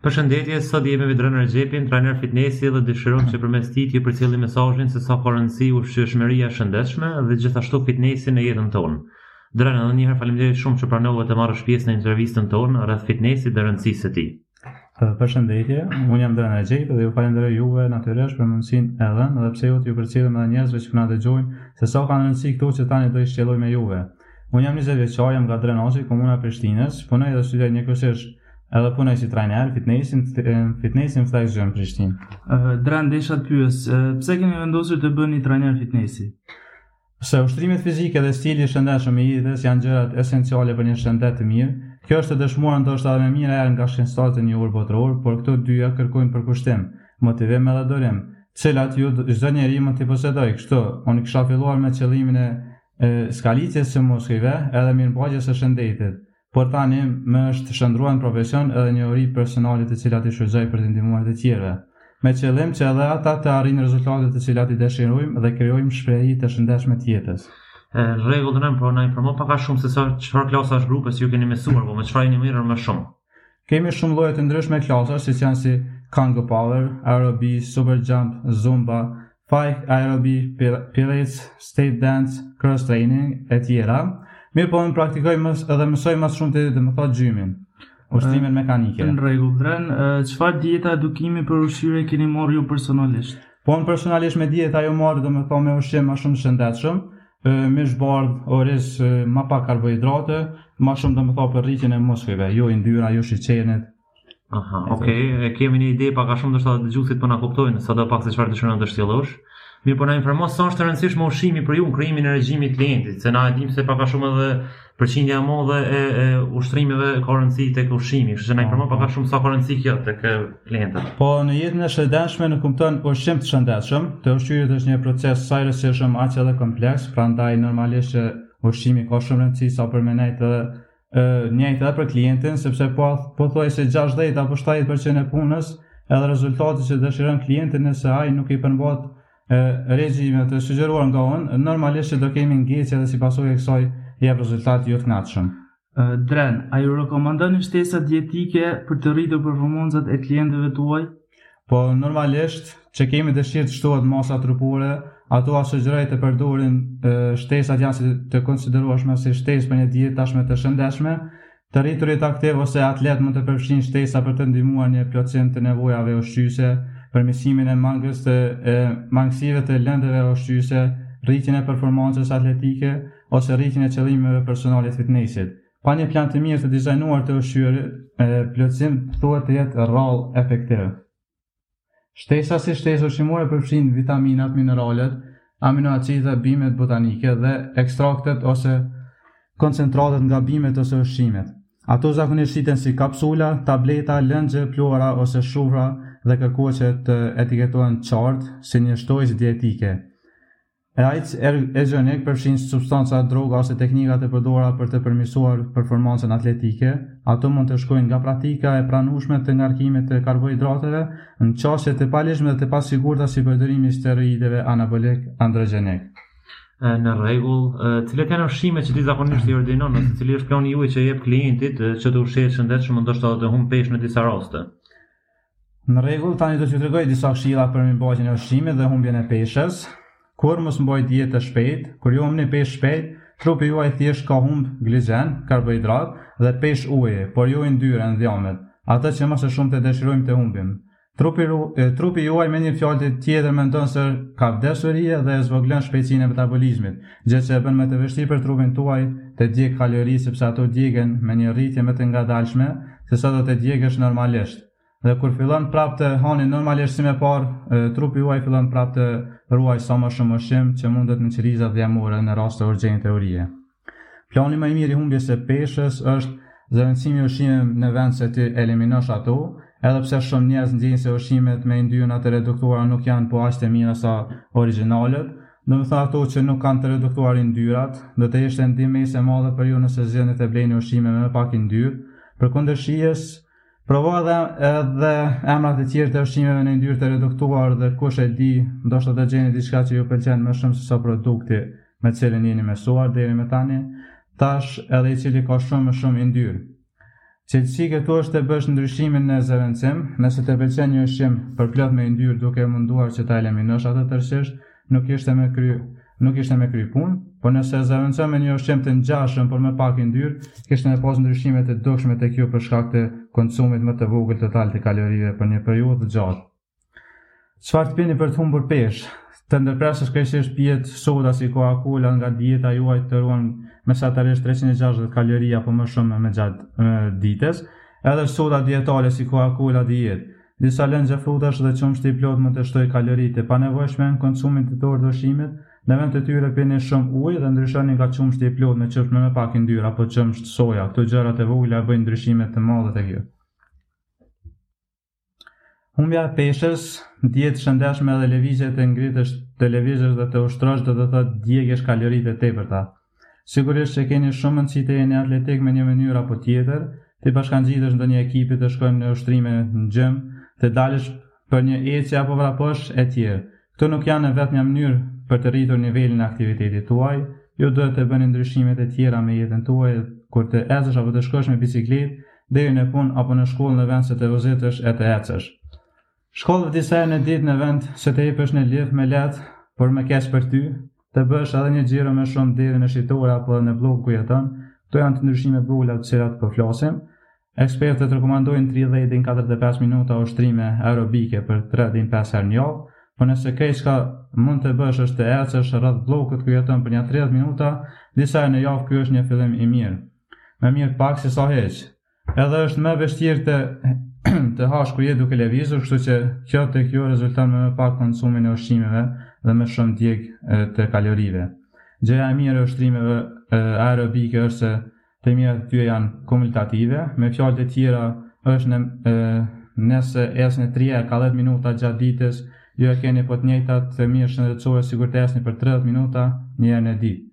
Përshëndetje, sot jemi me Dren Rexhepin, trajner fitnessi dhe dëshirojmë që përmes tij t'ju përcjellim mesazhin se sa ka rëndësi ushqyeshmëria e shëndetshme dhe gjithashtu fitnessi në jetën tonë. Dren, edhe një herë faleminderit shumë që pranove të marrësh pjesë në intervistën tonë rreth fitnessit dhe rëndësisë së tij. Përshëndetje, unë jam Dren Rexhepi dhe ju falenderoj juve natyrisht për mundësinë e dhënë dhe pse jo t'ju përcjellim edhe njerëzve që po na dëgjojnë se sa kanë rëndësi këto që tani do i shtjelloj me juve. Unë jam njëzet vjeçar, jam nga Drenasi, komuna e Prishtinës, punoj dhe studioj njëkohësisht edhe punoj si trajner fitnessi në fitnessin Flex Gym Prishtinë. Dren desha të pyes, pse keni vendosur të bëheni trajner fitnessi? Se ushtrimet fizike dhe stili i shëndetshëm i jetës janë gjërat esenciale për një shëndet të mirë, kjo është e dëshmuar ndoshta edhe me mijëra herë nga shkencëtarët e njohur botëror, por këto dyja kërkojnë përkushtim, motivim edhe durim, të cilat jo çdo njeri mund t'i posedojë. Kështu, unë i kisha filluar me qëllimin e skalitjes së muskujve edhe mirëmbajtjes së shëndetit. Por tani më është shndërruar në profesion edhe njohuri personale të cilat i shfrytëzoj për të ndihmuar të tjerëve, me qëllim që edhe ata të arrijnë rezultatet të cilat i dëshirojmë dhe krijojmë shprehi të shëndetshme të jetës. Në rregull Dren, po na informo pak a shumë se sa çfarë klasash grupes ju keni mësuar, po me çfarë jeni marrë më shumë. Kemi shumë lloje të ndryshme klasash, siç janë si Kangoo Power, Aerobi, Super Jump, Zumba, Fight Aerobi, Pilates, Street Dance, Cross Training, e tjera. Mirëpo unë praktikoj mës, edhe mësoj më së shumti domethënë gymin, ushtrimet mekanike. Në rregull, Dren, çfarë dieta edukimi për ushqyerje keni marrë ju personalisht? Po unë personalisht me dieta jam marrë domethënë me ushqim ma shumë të shëndetshëm, mish të bardhë, oriz, ma pak karbohidrate, ma shumë domethënë për rritjen e muskujve, jo yndyra, jo sheqerit, Aha, ok, e kemi një ide pak a shumë ndoshta dëgjuesit po na kuptojnë sado pak se çfarë dëshiron të shtjellosh. Mirëpo na informo sa është e rëndësishme ushqimi për ju në krijimin e regjimit të klientit, se na e dimë se pak a shumë edhe përqindja e madhe e, e ushtrimeve ka rëndësi tek ushqimi, kështu që na po, informo pak a po. shumë sa ka rëndësi kjo tek klientët. Po në jetën e shëndetshme nënkupton ushqim të shëndetshëm, të ushqyerit është një proces sa i rëndësishëm aq edhe kompleks, prandaj normalisht që ushqimi ka shumë rëndësi sa për mu, njëjtë edhe e njëjtë edhe për klientin, sepse po pothuajse 60 apo 70% e punës edhe rezultatit që dëshiron klienti nëse ai nuk i përmbahet regjimeve të sugjeruar nga unë, normalisht që do kemi ngecje dhe si pasojë e kësaj jep rezultat jo të kënaqshëm. Dren, a ju rekomandoni shtesa dietike për të rritur performancat e klientëve tuaj? Po normalisht që kemi dëshirë të shtohet masa trupore, ato a sugjeroj të përdorin shtesat janë si të konsiderueshme si shtesë për një dietë tashmë të shëndetshme. Të rriturit aktiv ose atletë mund të përfshijnë shtesa për të ndihmuar në plotësim të nevojave ushqyese, përmirësimin e mangës të e, mangësive të lëndëve ushqyese, rritjen e performancës atletike ose rritjen e qëllimeve personale të fitnessit. Pa një plan të mirë të dizajnuar të ushqyerje, plotësim thuhet të jetë rrallë efektiv. Shtesa si shtesa ushqimore përfshijnë vitaminat, mineralet, aminoacidet, bimet botanike dhe ekstraktet ose koncentratet nga bimet ose ushqimet. Ato zakonisht shiten si kapsula, tableta, lëngje, pluhura ose shufra dhe kërkohet që të etiketohen qartë si një shtojcë dietike. E aids ergogjenik përfshijnë substanca, droga ose teknika të përdora për të përmirësuar performancën atletike. Ato mund të shkojnë nga praktika e pranueshme të ngarkimit të karbohidrateve, në qasje të paligjshme dhe të pasigurta si përdorimi i steroideve anabolik androgjenik. Në rregull, cilat janë ushqimet që ti zakonisht i ordinon, ose cili është plani juaj që jep klientit që të ushqehet shëndetshëm, ndoshta edhe të humb peshë në disa raste? Në rregull, tani do t'ju tregoj disa këshilla për mirëmbajtjen e ushqimit dhe humbjen e peshës. Kurrë mos mbaj dietë të shpejtë, kur ju humbni peshë shpejt, trupi juaj thjesht ka humb glikogjen, karbohidrat dhe peshë uji, por jo yndyrën, dhjamet, atë që më së shumti dëshirojmë të humbim. Trupi, trupi juaj me një fjalë tjetër mendon se ka vdes urie dhe e zvogëlon shpejtësinë e metabolizmit. gjë që e bën më të vështirë për trupin tuaj të djegë kalori sepse ato djegen me një ritëm më të ngadalshme se sa do të djegësh normalisht. Dhe kur fillon prapë të hani normalisht si më parë, trupi juaj fillon prapë të ruaj sa më shumë ushqim që mundet në qeliza dhjamore në raste urgjente urie. Plani më i mirë i humbjes së peshës është zëvendësimi i ushqimeve në vend se t'i eliminosh ato, edhe pse shumë njerëz ndjejnë se ushqimet me yndyrna të reduktuara nuk janë po aq të mira sa origjinalet, Domethënë ato që nuk kanë të reduktuar yndyrat, do të ishte ndihmesë e madhe për ju nëse zgjidhni të bleni ushqime me më pak yndyrë. Përkundër shijes, provo edhe edhe emra të tjerë të ushqimeve me yndyrë të reduktuar dhe kush e di, ndoshta do gjeni diçka që ju pëlqen më shumë se sa produkti me të cilin jeni mësuar deri më tani, tash edhe i cili ka shumë më shumë yndyrë. Çelësi këtu është të bësh ndryshimin në zëvendësim, nëse të pëlqen një ushqim përplot me yndyrë duke munduar që ta eliminosh atë tërësisht, nuk ishte me kry, nuk ishte me kry punë, por nëse zëvendëson me një ushqim të ngjashëm por më pak yndyrë, kishte me pas ndryshime të dukshme tek ju për shkak të konsumit më të vogël total të kalorive për një periudhë të gjatë. Çfarë të pini për të humbur peshë? Të ndërpresësh krejtësisht pijet soda si Coca-Cola nga dieta juaj të ruan mesatarisht 360 kalori apo më shumë gjatë ditës. Edhe soda dietale si Coca-Cola diet, disa lëngje frutash dhe qumështi i plotë mund të shtojë kaloritë e panevojshme në konsumin ditor të ushqimit. Në vend të tyre pini shumë ujë dhe ndryshoni nga qumështi i plotë me qumësht me më pak yndyrë apo qumësht soja. Këto gjëra të vogla bëjnë ndryshime të mëdha tek ju. Humbja e peshës, dietë shëndetshme dhe lëvizje të ngritësh të lëvizësh dhe të ushtrosh do të thotë djegësh kaloritë e tepërta. Sigurisht që keni shumë mundësi të jeni atletik në një mënyrë apo tjetër, t'i bashkëngjitesh ndonjë ekipi, të shkosh në ushtrime në gym, të dalësh për një ecje apo vraposh e tjerë. Këto nuk janë e vetmja mënyrë për të rritur nivelin e aktivitetit tuaj, ju duhet të bëni ndryshime të tjera në jetën tuaj sikur të ecësh apo të shkosh me biçikletë deri në punë apo në shkollë në vend se të vozitësh e të ecësh shkallëve disa herë në ditë në vend se të hipësh në lift, më lehtë, por më keq për ty, të bësh edhe një xhiro më shumë deri në shitore apo në bllok ku jeton. Këto janë ato ndryshime të vogla të cilat po flasim. Ekspertët rekomandojnë tridhjetë deri në katërdhjetë e pesë minuta ushtrime aerobike për tre deri në pesë herë në javë, por nëse krejt çka mund të bësh është të ecësh rreth bllokut ku jeton për nja tridhjetë minuta disa herë në javë ky është një fillim i mirë. Më mirë pak se sa hiç. Edhe është më vështirë të të hash kur je duke lëvizur, kështu që kjo tek ju rezulton me më pak konsumim të ushqimeve dhe më shumë djegie të kalorive. Gjëja e mirë e ushtrimeve aerobike është se të mirat e tyre janë komultative, me fjalë të tjera është në, e, nëse ecni 3 herë ka 10 minuta gjatë ditës, ju i keni po të njëjtat të mira shëndetësore sikur të ecni për 30 minuta një herë në ditë.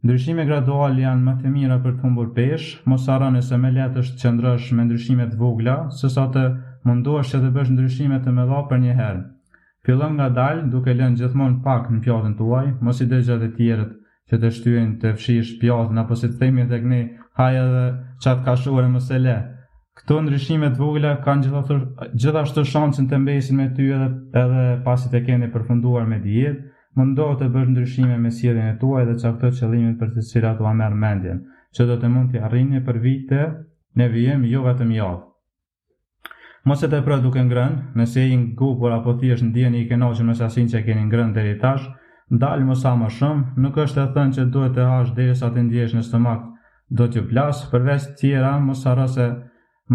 Ndryshimet graduale janë më të mira për të humbur peshë, mos harroni se më lehtë është të qëndrosh me ndryshime të vogla, sesa të mundohesh që të bësh ndryshime të mëdha përnjëherë. Fillo ngadalë duke lënë gjithmonë pak në pjatën tuaj, mos i dëgjoni të tjerët që të shtyjnë të fshish pjatën, apo si të themi tek ne, haje edhe qat kafshore mos e le. Këto ndryshime të vogla kanë gjithashtu, gjithashtu shansin të mbesin me ty edhe, edhe pasi të keni përfunduar me dietë, mundohu të bësh ndryshime në sjelljen tuaj dhe caktoni qëllime për të cilat ua merr mendja, që do të mund t'i arrini për vite në vijim jo vetëm javë. Mos e tepro duke ngrënë, nëse je i ngopur apo thjesht ndiheni i kënaqur me sasinë që keni ngrënë deri tash, ndal, mos ha më shumë, nuk është e thënë që duhet të hash derisa të ndjesh se stomaku do t'ju plasë, përveç të tjera mos harro se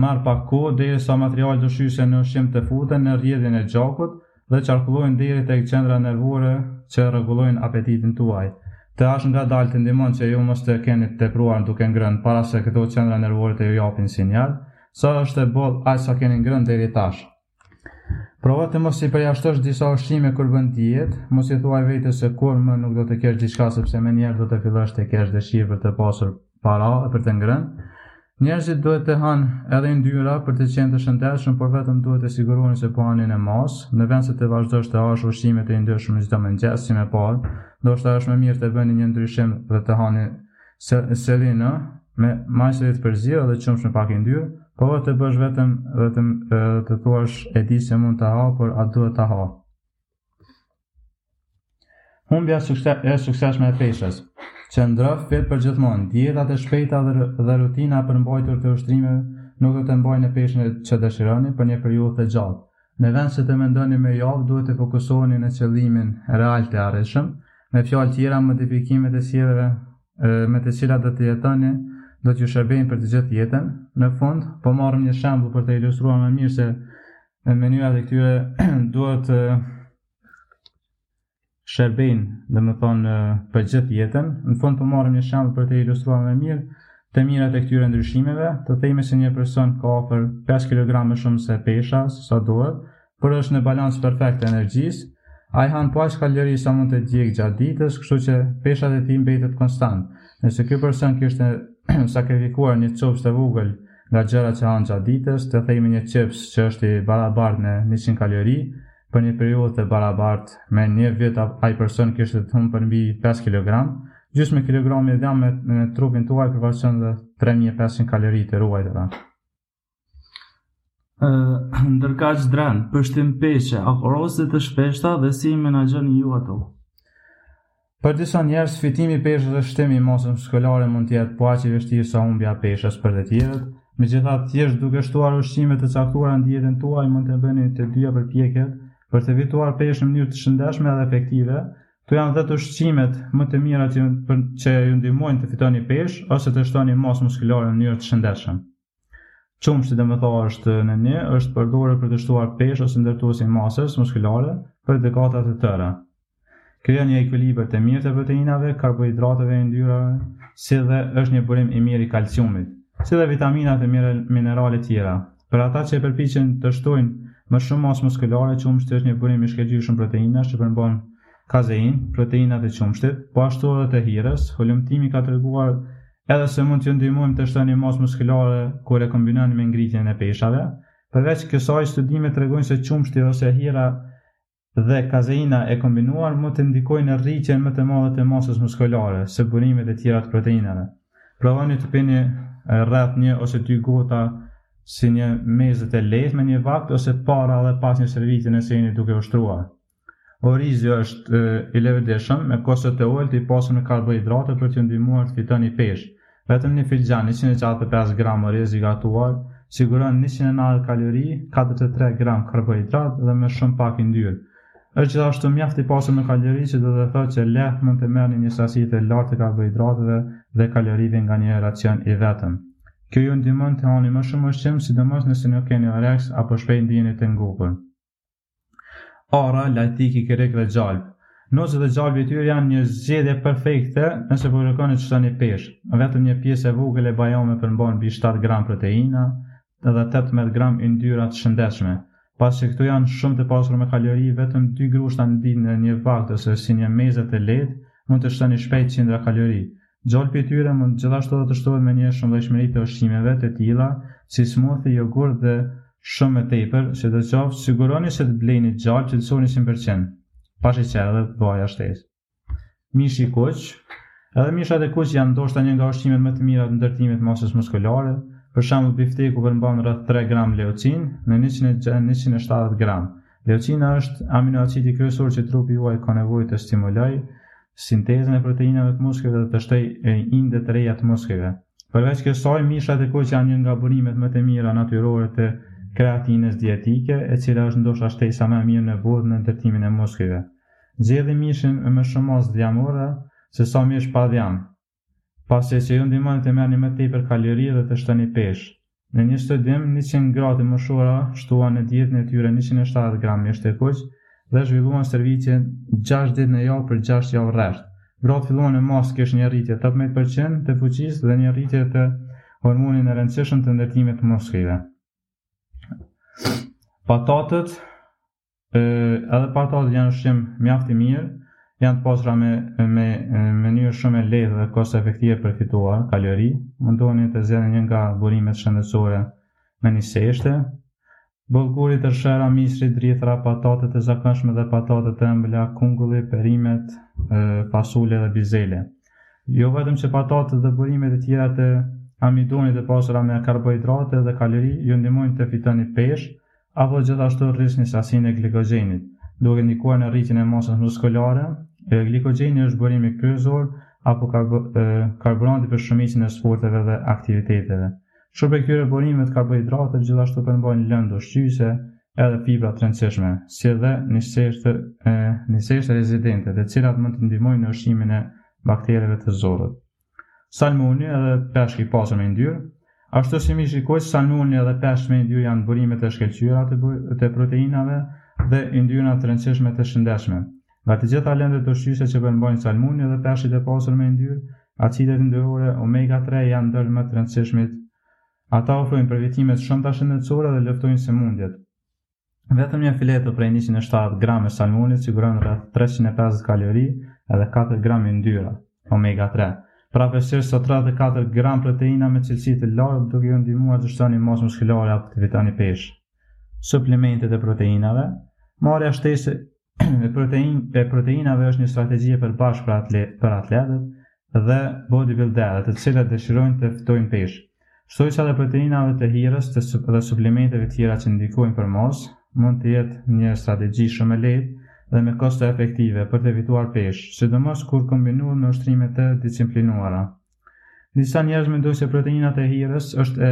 marr pak kohë derisa materialet ushqyese në ushqim të futen në rrjedhjen e gjakut, dhe qarkullojnë deri tek qendra nervore që rregullojnë apetitin tuaj. Të hash ngadalë të ndihmon që ju mos të keni tepruar duke ngrënë para se këto qendra nervore të ju japin sinjal sa është e boll aq sa keni ngrënë deri tash. Provo të mos i përjashtosh disa ushqime kur bën dietë, mos i thuaj vetes se kurrë më nuk do të kesh diçka sepse menjëherë do të fillosh të kesh dëshirë për të pasur para për të ngrënë. Njerëzit duhet të hanë edhe yndyra për të qenë të shëndetshëm, por vetëm duhet të sigurohen se po hanë me masë, në vend se të vazhdosh të hash ushqime të yndyrshme çdo mëngjes si më parë, ndoshta është më mirë të bëni një ndryshim dhe të hani selinë me majsërit për zi dhe qumësht me pak yndyrë, por të bësh veten vetëm të thuash e di se mund ta ha, por a duhet ta ha. Humbja e suksesshme e peshës qëndroni fit përgjithmonë, dietat e shpejta dhe rutina e përmbajtur të ushtrimeve nuk do të mbajnë peshën që dëshironi për një periudhë të gjatë. Në vend se të mendoni me javë, duhet të fokusoheni në qëllimin real të arritshëm. Me fjalë tjera, modifikimet e sjelljeve me të cilat do të jetoni do t'ju shërbejnë për të gjithë jetën. Në fund, po marrim një shembull për të ilustruar më mirë se e mënyrat e këtyre duhet të shërbejnë, domethënë, për gjithë jetën. Në fund po marrim një shembull për të ilustruar më mirë të mirat e këtyre ndryshimeve, të themi se një person ka afër 5 kg më shumë se pesha, se sa duhet, por është në balancë perfekte të energjisë, ai han po aq kalori sa mund të djegë gjatë ditës, kështu që pesha e tij mbetet konstant. Nëse ky person kishte sakrifikuar një copë të vogël, nga gjërat që han gjatë ditës, të themi një chips që është i barabartë me 100 kalori, për një periudhë të barabartë me një vit ai person kishte të humbur mbi 5 kg, gjysmë kilogrami dhjamë në trupin tuaj përfaqëson 3500 kalori të ruajtura. Uh, ndërkaq Dren, për shtim peshe, a ka porosi të shpeshta dhe si i menaxhoni ju ato? Për disa njerëz, fitimi i peshës ose shtimi i masës muskulare mund të jetë po aq i vështirë sa humbja e peshës për të tjerët. Megjithatë, thjesht duke shtuar ushqime të caktuara në dietën tuaj mund të bëni të dyja përpjekjet. Për të fituar peshë në mënyrë të shëndetshme dhe efektive, këtu janë dhjetë ushqimet më të mira që ju ndihmojnë të fitoni peshë ose të shtoni masë muskulare në mënyrë të shëndetshme. Qumështi domethënë është në një, është përdorur për të shtuar peshë ose ndërtues i masës muskulare për dekada të tëra. Krijon një ekuilibër të mirë të proteinave, karbohidrateve e yndyrave, si dhe është një burim i mirë i kalciumit, si dhe vitamina e minerale tjera. Për ata që e përpiqen të shtojnë më shumë masë muskulare, qumështi është një burim i shkëlqyeshëm proteinash, që përmban kazein, proteinat e qumështit, po ashtu edhe të hirrës, hulumtimi ka treguar Edhe se mund t'ju ndihmojmë të shtoni masë muskulare kur e kombinoni me ngritjen e peshave. Përveç kësaj, studimet tregojnë se qumështi ose hira dhe kazeina e kombinuar mund të ndikojnë në rritjen më të madhe të masës muskulare, se burimet e tjera të proteinave. Provoni të pini rreth një ose dy gota si një meze të lehtë me një vakt ose para dhe pas një stërvitje nëse jeni duke ushtruar. Orizi është i leverdishëm me kosto të ulët i pasur në karbohidrate për t'ju ndihmuar të fitoni peshë. Vetëm një filxhan, 165 gram oriz i gatuar, siguron 190 kalori, 43 gram karbohidrat dhe më shumë pak yndyrë. Është gjithashtu mjaft i pasur me kalori që do të thotë që lehtë mund të merrni një sasi të lartë të karbohidrateve dhe kalorive nga një racion i vetëm. Kjo ju ndihmon të hani më shumë ushqim, sidomos nëse nuk keni oreks apo shpejt ndiheni të ngopur. Arra, lajthi, kikirik dhe gjalp. Nocë dhe gjalpi i tyre janë një zgjedhje perfekte nëse po kërkoni të shtoni peshë. Vetëm një pjesë e vogël e bajame përmban mbi shtatë gram proteina dhe tetëmbëdhjetë gram yndyra të shëndetshme. Pasi këto janë shumë të pasura me kalori, vetëm dy grushta në ditë në një vakt ose si një meze të lehtë mund të shtoni shpejt qindra kalori. Gjalpi i tyre mund gjithashtu të shtohet me një shumëllojshmëri të ushqimeve të tilla si smoothie, jogurt dhe shumë më tepër, sidoqoftë sigurohuni se të bleni gjalp që të jetë njëqind për qind, pa sheqer dhe vajra shtesë. Mishi i kuq, Edhe mishat e kuq janë ndoshta një nga ushqimet më të mira të ndërtimit të masës muskulare, Për shembull, bifteku përmban rreth 3 gram leucin në 170 gram, Leucina është aminoacidi kryesor që trupi juaj ka nevojë të stimulojë sintezën e proteinave të muskujve dhe të shtojë inde të reja të muskujve. Përveç kësaj, mishrat e kuq janë një nga burimet më të mira natyrore të kreatinës dietike, e cila është ndoshta shtesa më e mirë në botë në ndërtimin e muskujve. Zgjidhni mishin me më shumë masë dhjamore se sa mish pa dhjam. pasi që ju ndihmon të merrni më tepër kalori dhe të shtoni peshë. Në një studim, 100 gra të moshuara shtuan në dietën e tyre 170 gram mish të kuq dhe zhvilluan stërvitje 6 ditë në javë për 6 javë rresht. Gratë filluan në masë, kishin një rritje 18% të fuqisë dhe një rritje të hormonin e rëndësishëm të ndërtimit të muskujve. Patatet ë edhe patatet janë ushqim mjaft i mirë, janë të pasura me me mënyrë shumë e lehtë dhe kosto efektive për të fituar kalori. Mundoni të zgjidhni një nga burimet shëndetësore me niseshte. Bollguri, tërshëra, misri, drithra, patate të zakonshme dhe patate të ëmbla, kungulli, perimet, fasule dhe bizele. Jo vetëm që patatet dhe burimet e tjera të amidonit të pasura me karbohidrate dhe kalori ju ndihmojnë të fitoni peshë, apo gjithashtu rrisni sasinë e glikogjenit, duke ndikuar në rritjen e masës muskulare. Glikogjeni është burimi kryesor apo karburanti për shumicën e sporteve dhe aktiviteteve. Shumë prej këtyre burimeve të karbohidrateve gjithashtu përmbajnë lëndë ushqyese edhe fibra të rëndësishme, si dhe niseshte rezistente, të cilat mund të ndihmojnë në ushqimin e baktereve të zorrëve. Salmoni edhe peshku i pasur me yndyrë, Ashtu si mishi i kuq, salmoni edhe peshk me yndyrë janë burime të shkëlqyera të proteinave dhe yndyrna të rëndësishme të shëndetshme. Nga të gjitha lëndët ushqyese që përmbajnë salmoni dhe peshqit e pasur me yndyrë, acidet yndyrore omega 3 janë ndër më të rëndësishmit Ata ofrojnë përfitime të shumta shëndetësore dhe luftojnë sëmundjet. Vetëm një fileto prej 107 gramë salmoni siguron rreth 350 kalori edhe 4 gramë yndyra, omega 3. Pra përafërsisht 34 gramë proteina me cilësi të lartë duke ju ndihmuar të shtoni masë muskulare apo të fitoni peshë. Suplementet e proteinave, marrja shtesë e protein e proteinave është një strategji e përbashkët për atlet për atletët dhe bodybuilderët, të cilët dëshirojnë të fitojnë peshë. Shtojcat e proteinave të hirës të sup dhe suplementeve tjera që ndikojnë për masë, mund të jetë një strategji shumë e lehtë dhe me kosto efektive për të fituar peshë, sidomos kur kombinohet me ushtrime të disiplinuara. Disa njerëz mendojnë se proteinat e hirës është e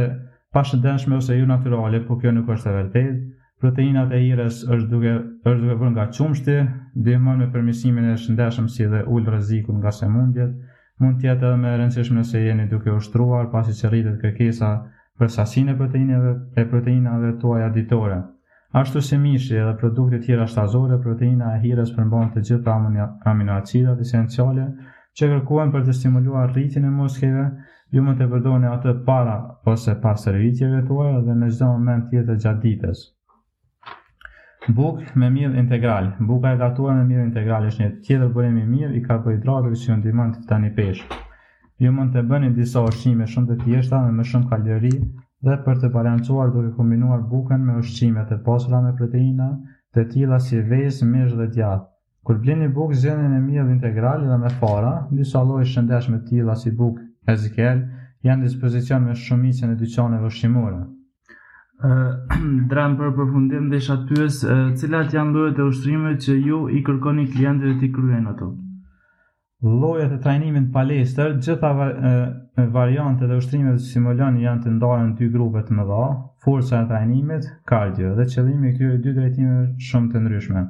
pashëndetshme ose jo natyrale, por kjo nuk është e vërtetë. Proteinat e hirës është duke është duke bërë nga qumështi, ndihmon me përmirësimin e shëndetshëm si dhe ul rrezikun nga sëmundjet. Mund të jetë edhe më e rëndësishme nëse jeni duke ushtruar, pasi që rritet kërkesa për sasinë e proteinave e proteinave tuaja ditore. Ashtu si mishi, edhe produktet tjera shtazore, proteina e hirës përmban të gjitha aminoacidat esenciale që kërkohen për të stimuluar rritjen e muskujve, ju mund të përdorni atë para ose pas stërvitjeve tuaja dhe në çdo moment tjetër gjatë ditës. Bukë me miell integral. Buka e gatuar me miell integral është një tjetër burim i mirë i karbohidrateve që ju ndihmon të fitoni peshë. Ju mund të bëni disa ushqime shumë të thjeshta e me shumë kalori dhe për të balancuar duke kombinuar bukën me ushqime të pasura me proteina, të tilla si vezë, mish dhe djathë. Kur blini bukë, zgjidhni me miell integral dhe me fara, disa lloje të shëndetshme të tilla si bukë Ezekiel janë në dispozicion në shumicën e dyqaneve ushqimore. Dram për përfundim desha t'ju pyes, cilat janë llojet e ushtrimeve që ju i kërkoni klientëve t'i kryejnë ato? Llojet e trajnimit në palestër, gjitha variantet e ushtrimeve që stimulon janë të ndara në dy grupe të mëdha, forca e trajnimit, kardio, dhe qëllimi i këtyre dy drejtimeve shumë të ndryshme.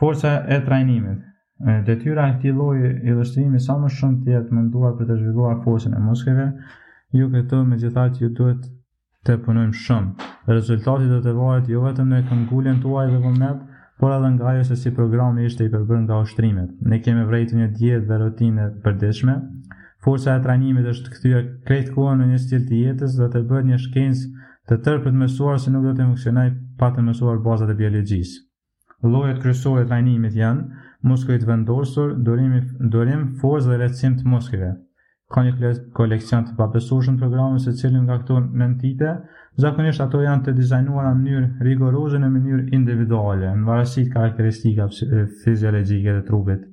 Forca e trajnimit, Detyra e këtij lloji i ushtrimit sa më shumë të jetë mundur për të zhvilluar forcën e muskujve, ju këtu megjithatë ju duhet Të punojmë shumë. Rezultati do të varet jo vetëm në këmbguljen tuaj dhe vullnet, por edhe nga ajo se si programi ishte i përbërë nga ushtrimet. Ne kemi vërejtur një dietë dhe rutinë e përditshme. Forca e trajnimit është kthyer krejt kohën në një stil të jetës dhe të bëhet një shkencë të tërë për të mësuar se nuk do të funksionojë pa të mësuar bazat e biologjisë. Llojet kryesore të trajnimit janë, muskujt vendosur, durim, durim, forcë dhe lehtësim të muskujve. Ka një koleksion të pabesueshëm programesh secilën nga këto nëntipe, zakonisht ato janë të dizajnuara në mënyrë rigoroze në mënyrë individuale, në varësi të karakteristikave fiziologjike të trupit.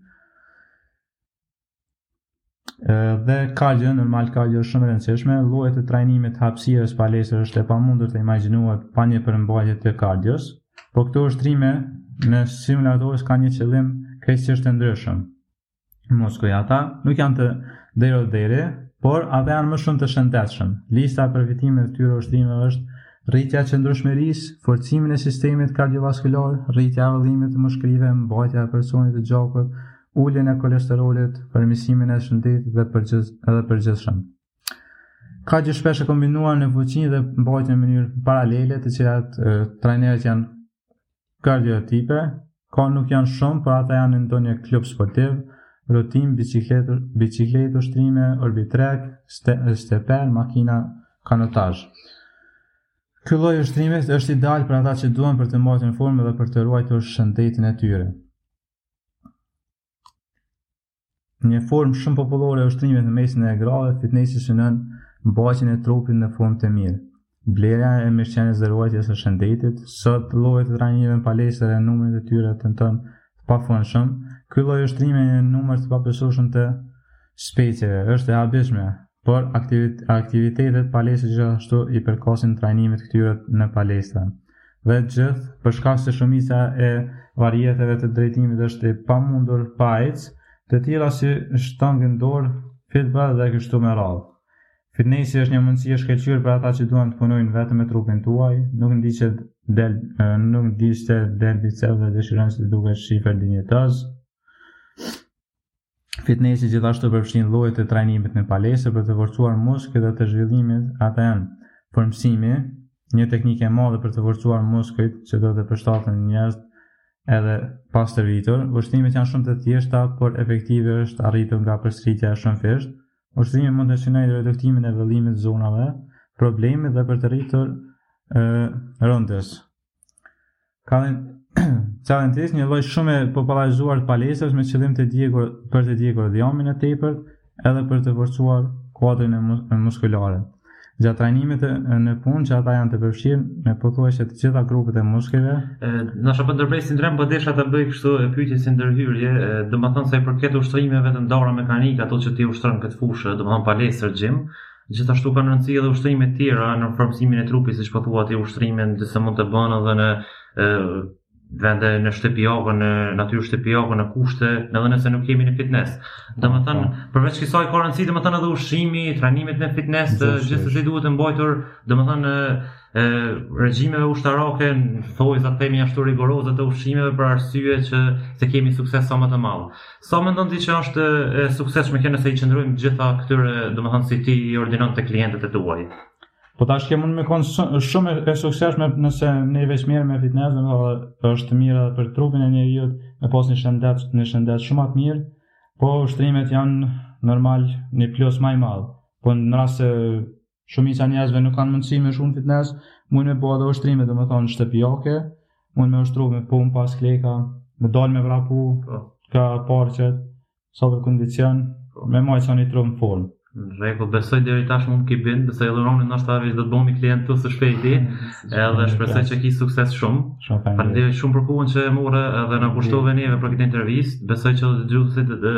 dhe kardio, normal kardio është shumë e rëndësishme, llojet e trajnimit hapësirës palestër është e pamundur të imagjinuar pa një përmbajtje të kardios, por këto ushtrime në simulatorës kanë një qëllim krejtësisht të ndryshëm. Muskuj ata nuk janë të deri deri, por ata janë më shumë të shëndetshëm. Lista e përfitimeve të tyre ushtrime është rritja e qëndrueshmërisë, forcimin e sistemit kardiovaskular, rritja e vëllimit të mushkërive, mbajtja e presionit të gjakut, uljen e kolesterolit, përmirësimin e shëndetit dhe përgjith, edhe përgjithshëm. Kardio shpesh e kombinuar në fuqinë dhe mbajtje në mënyrë paralele të cilat e, trajnerët janë kardiotipe, ka nuk janë shumë, por ata janë në ndonjë klub sportiv, rutine, bicikletë, bicikletë ushtrime, orbitrek, ste, steper, makina, kanotazh. Ky lloj ushtrimi është ideal për ata që duan për të mbajtur në formë dhe për të ruajtur shëndetin e tyre. Një formë shumë popullore e ushtrimit në mesin e grave, fitnesi synon mbajtjen e trupit në formë të mirë. Blerja e mirëqenies dhe ruajtjes së shëndetit, sot llojet e trajnimeve në palestër e numrin e tyre tenton të pafundshëm. Ky lloj ushtrimi në numër të pabesueshëm të Specieve, është e habishme, por aktivitetet palestre gjithashtu i përkasin trajnimit këtyre në palestra. Dhe gjithë, për shkak se shumica e varieteve të drejtimit është e pamundur pa ec, të tilla si shtangën dorë, fitball dhe kështu me radhë. Fitnessi është një mundësi e shkëlqyer për ata që duan të punojnë vetëm me trupin tuaj, nuk ndiqet del nuk ndiqet del bicep dhe dëshirojnë të duket shifër dinjitoz. Fitnesi gjithashtu përfshin lloje të trajnimit në palestër për të forcuar muskujt dhe të zhvillimit, ata janë formësimi, një teknikë e madhe për të forcuar muskujt që do të përshtaten njerëz edhe pas stërvitur. Ushtrimet janë shumë të thjeshta, por efektive është arritur nga përsëritja e shumëfishtë. Ushtrimi mund të synojë reduktimin e vëllimit të zonave, problemit dhe për të rritur rëndës. Kalanetiks një lloj shumë e popullarizuar të palestrës me qëllim të djegur për të djegur dhjamin e tepërt edhe për të forcuar kuadrin e, mus e muskulare. Gjatë trajnimit në punë që ata janë të përfshirë në pothuajse të gjitha grupet e muskujve. Tash po ndërprej Sindrom po desha ta bëj kështu një pyetje si ndërhyrje, domethënë sa i përket ushtrimeve të ndara mekanike ato që ti ushtron këtë fushë, domethënë palestër gym, Gjithashtu kanë rëndësi edhe ushtrimet tjera në formësimin e trupit, siç po thua ti ushtrime dhe se mund të bënë edhe në e, vende në shtëpiake, në natyrë shtëpiake, në kushte, edhe nëse nuk jemi në fitness. Domethënë, po. përveç kësaj ka rëndësi domethënë edhe ushqimi, trajnimet në fitness, gjithsesi duhet të mbajtur, domethënë e regjimeve ushtarake thonjëza themi ashtu rigoroze të ushqimeve për arsye që të kemi sukses sa më të madh. Sa so, mendon ti që është e suksesshme kjo nëse i qëndrojmë gjitha këtyre, domethënë si ti i ordinon te klientët e tuaj? Po tash që mund me kon shumë e suksesshme nëse ne veç merremi me fitness, domethënë është mirë edhe për trupin e njeriut, me pas një shëndet, një shëndet shumë të mirë, po ushtrimet janë normal një plus më i madh. Po në rast se Shumica e njerëzve nuk kanë mundësi me shku në fitness, mund me bo edhe ushtrime, domethënë shtëpiake, mund me ushtru me pumpa, skleka, me dal me vrapu, po. ka parqet, sa për kondicion, po. me majt një trup në formë. Reko, besoj deri tash mu më ke bind, besoj dhe ronin është arri dhe të bomi klient të së shpejti, edhe shpresoj që ki sukses shumë. Për dhe shumë për kohën që e more edhe na kushtove neve për këtë intervistë, besoj që dëgjuesit të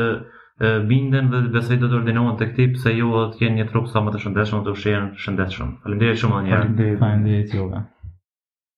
binden dhe besoj do të ordinohen tek ti se ju do të kenë një trup sa më të shëndetshëm dhe të ushqehen shëndetshëm. Faleminderit shumë edhe një herë. Faleminderit juve.